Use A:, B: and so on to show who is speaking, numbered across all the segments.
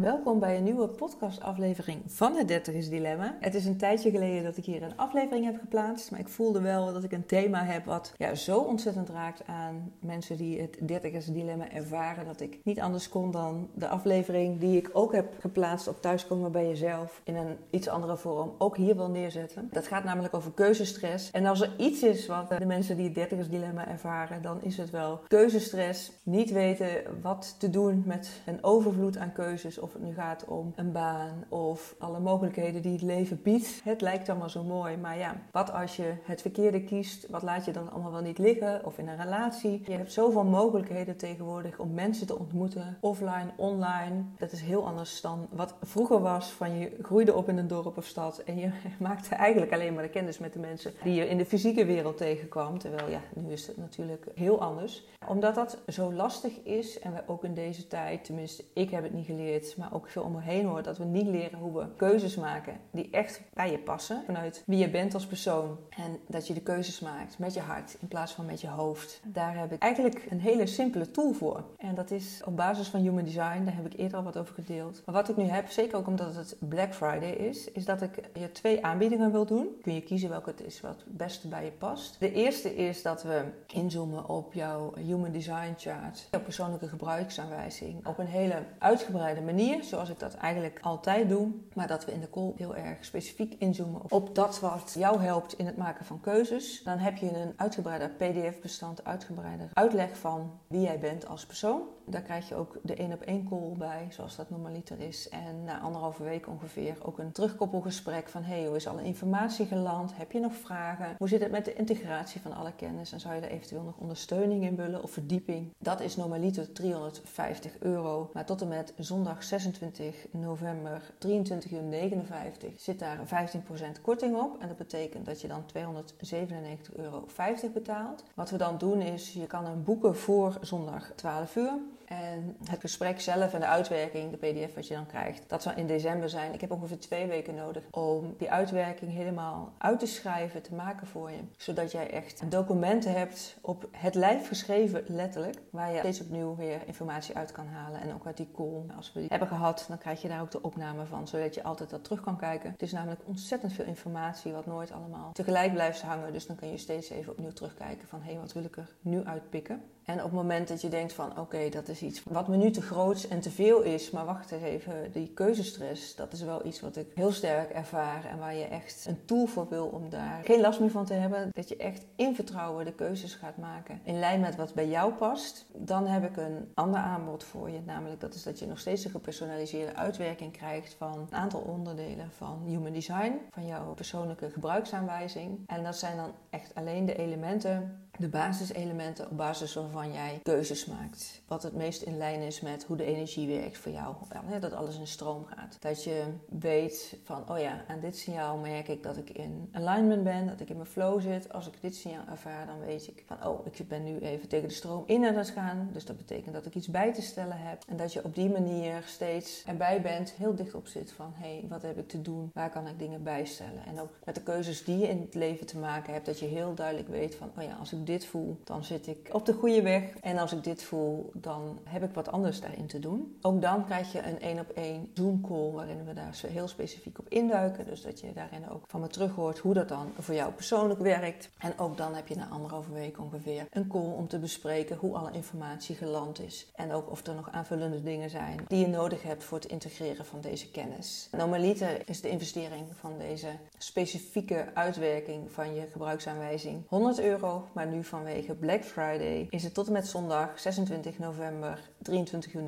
A: Welkom bij een nieuwe podcastaflevering van het Dertigers Dilemma. Het is een tijdje geleden dat ik hier een aflevering heb geplaatst, maar ik voelde wel dat ik een thema heb wat ja, zo ontzettend raakt aan mensen die het Dertigers Dilemma ervaren, dat ik niet anders kon dan de aflevering die ik ook heb geplaatst op Thuiskomen bij Jezelf in een iets andere vorm ook hier wil neerzetten. Dat gaat namelijk over keuzestress. En als er iets is wat de mensen die het Dertigers Dilemma ervaren, dan is het wel keuzestress. Niet weten wat te doen met een overvloed aan keuzes of het nu gaat om een baan of alle mogelijkheden die het leven biedt. Het lijkt allemaal zo mooi, maar ja, wat als je het verkeerde kiest? Wat laat je dan allemaal wel niet liggen? Of in een relatie? Je hebt zoveel mogelijkheden tegenwoordig om mensen te ontmoeten, offline, online. Dat is heel anders dan wat vroeger was van je groeide op in een dorp of stad en je maakte eigenlijk alleen maar de kennis met de mensen die je in de fysieke wereld tegenkwam. Terwijl ja, nu is het natuurlijk heel anders. Omdat dat zo lastig is en we ook in deze tijd, tenminste ik heb het niet geleerd, maar ook veel om me heen hoor, dat we niet leren hoe we keuzes maken die echt bij je passen. Vanuit wie je bent als persoon. En dat je de keuzes maakt met je hart in plaats van met je hoofd. Daar heb ik eigenlijk een hele simpele tool voor. En dat is op basis van Human Design, daar heb ik eerder al wat over gedeeld. Maar wat ik nu heb, zeker ook omdat het Black Friday is, is dat ik je twee aanbiedingen wil doen. Kun je kiezen welke het is wat het beste bij je past. De eerste is dat we inzoomen op jouw Human Design chart, jouw persoonlijke gebruiksaanwijzing, op een hele uitgebreide manier zoals ik dat eigenlijk altijd doe. Maar dat we in de call heel erg specifiek inzoomen op dat wat jou helpt in het maken van keuzes. Dan heb je een uitgebreider PDF-bestand, uitgebreider uitleg van wie jij bent als persoon. Daar krijg je ook de één op één call bij, zoals dat normaliter is. En na anderhalve week ongeveer ook een terugkoppelgesprek van hey, hoe is alle informatie geland? Heb je nog vragen? Hoe zit het met de integratie van alle kennis? En zou je er eventueel nog ondersteuning in willen of verdieping? Dat is normaliter 350 euro. Maar tot en met zondag 26 november 23 uur 59 zit daar 15% korting op. En dat betekent dat je dan 297,50 euro betaalt. Wat we dan doen is, je kan hem boeken voor zondag 12 uur. En het gesprek zelf en de uitwerking, de PDF wat je dan krijgt, dat zal in december zijn. Ik heb ongeveer twee weken nodig om die uitwerking helemaal uit te schrijven, te maken voor je. Zodat jij echt documenten hebt op het lijf geschreven, letterlijk, waar je steeds opnieuw weer informatie uit kan halen. En ook uit die call, als we die hebben gehad, dan krijg je daar ook de opname van, zodat je altijd dat terug kan kijken. Het is namelijk ontzettend veel informatie wat nooit allemaal tegelijk blijft hangen. Dus dan kun je steeds even opnieuw terugkijken van hé, hey, wat wil ik er nu uitpikken? En op het moment dat je denkt van oké, dat is iets wat me nu te groot en te veel is, maar wacht eens even, die keuzestress, dat is wel iets wat ik heel sterk ervaar en waar je echt een tool voor wil om daar geen last meer van te hebben. Dat je echt in vertrouwen de keuzes gaat maken in lijn met wat bij jou past. Dan heb ik een ander aanbod voor je, namelijk dat is dat je nog steeds een gepersonaliseerde uitwerking krijgt van een aantal onderdelen van Human Design, van jouw persoonlijke gebruiksaanwijzing. En dat zijn dan echt alleen de elementen de basiselementen op basis waarvan jij keuzes maakt. Wat het meest in lijn is met hoe de energie werkt voor jou. dat alles in stroom gaat. Dat je weet van, oh ja, aan dit signaal merk ik dat ik in alignment ben, dat ik in mijn flow zit. Als ik dit signaal ervaar, dan weet ik van, oh, ik ben nu even tegen de stroom in aan het gaan. Dus dat betekent dat ik iets bij te stellen heb. En dat je op die manier steeds erbij bent, heel dicht op zit van, hé, hey, wat heb ik te doen? Waar kan ik dingen bijstellen? En ook met de keuzes die je in het leven te maken hebt, dat je heel duidelijk weet van, oh ja, als ik dit voel, dan zit ik op de goede weg. En als ik dit voel, dan heb ik wat anders daarin te doen. Ook dan krijg je een één op één Zoom call waarin we daar heel specifiek op induiken. Dus dat je daarin ook van me terug hoort hoe dat dan voor jou persoonlijk werkt. En ook dan heb je na anderhalve week ongeveer een call om te bespreken hoe alle informatie geland is. En ook of er nog aanvullende dingen zijn die je nodig hebt voor het integreren van deze kennis. Normaliter is de investering van deze specifieke uitwerking van je gebruiksaanwijzing 100 euro, maar vanwege Black Friday is het tot en met zondag 26 november 23,59 uur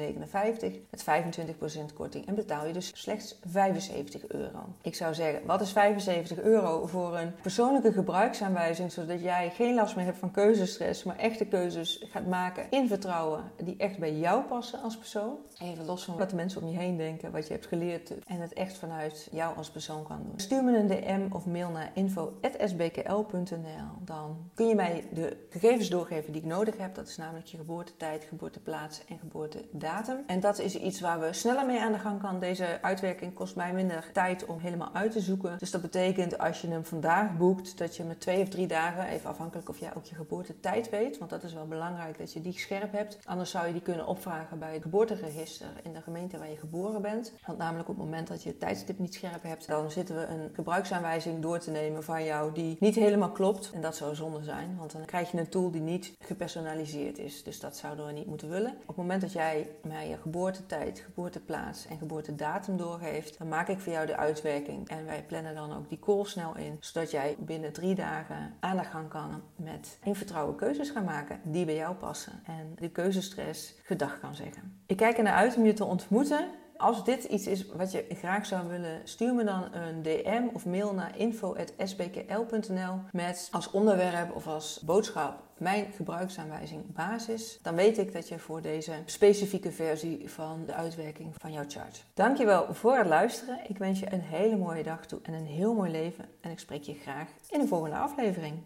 A: met 25% korting en betaal je dus slechts 75 euro. Ik zou zeggen, wat is 75 euro voor een persoonlijke gebruiksaanwijzing zodat jij geen last meer hebt van keuzestress, maar echte keuzes gaat maken in vertrouwen die echt bij jou passen als persoon. Even los van wat de mensen om je heen denken, wat je hebt geleerd en het echt vanuit jou als persoon kan doen. Stuur me een DM of mail naar info.sbkl.nl. Dan kun je mij de de gegevens doorgeven die ik nodig heb. Dat is namelijk je geboortetijd, geboorteplaats en geboortedatum. En dat is iets waar we sneller mee aan de gang kan. Deze uitwerking kost mij minder tijd om helemaal uit te zoeken. Dus dat betekent als je hem vandaag boekt, dat je met twee of drie dagen, even afhankelijk of jij ook je geboortetijd weet, want dat is wel belangrijk dat je die scherp hebt. Anders zou je die kunnen opvragen bij het geboorteregister in de gemeente waar je geboren bent. Want namelijk op het moment dat je het tijdstip niet scherp hebt, dan zitten we een gebruiksaanwijzing door te nemen van jou die niet helemaal klopt. En dat zou zonde zijn, want dan krijg je een tool die niet gepersonaliseerd is. Dus dat zouden we niet moeten willen. Op het moment dat jij mij je geboortetijd, geboorteplaats en geboortedatum doorgeeft, dan maak ik voor jou de uitwerking. En wij plannen dan ook die call snel in, zodat jij binnen drie dagen aan de gang kan met in vertrouwen keuzes gaan maken die bij jou passen. En de keuzestress gedag kan zeggen. Ik kijk ernaar uit om je te ontmoeten als dit iets is wat je graag zou willen, stuur me dan een DM of mail naar info.sbkl.nl met als onderwerp of als boodschap mijn gebruiksaanwijzing basis. Dan weet ik dat je voor deze specifieke versie van de uitwerking van jouw chart. Dankjewel voor het luisteren. Ik wens je een hele mooie dag toe en een heel mooi leven. En ik spreek je graag in de volgende aflevering.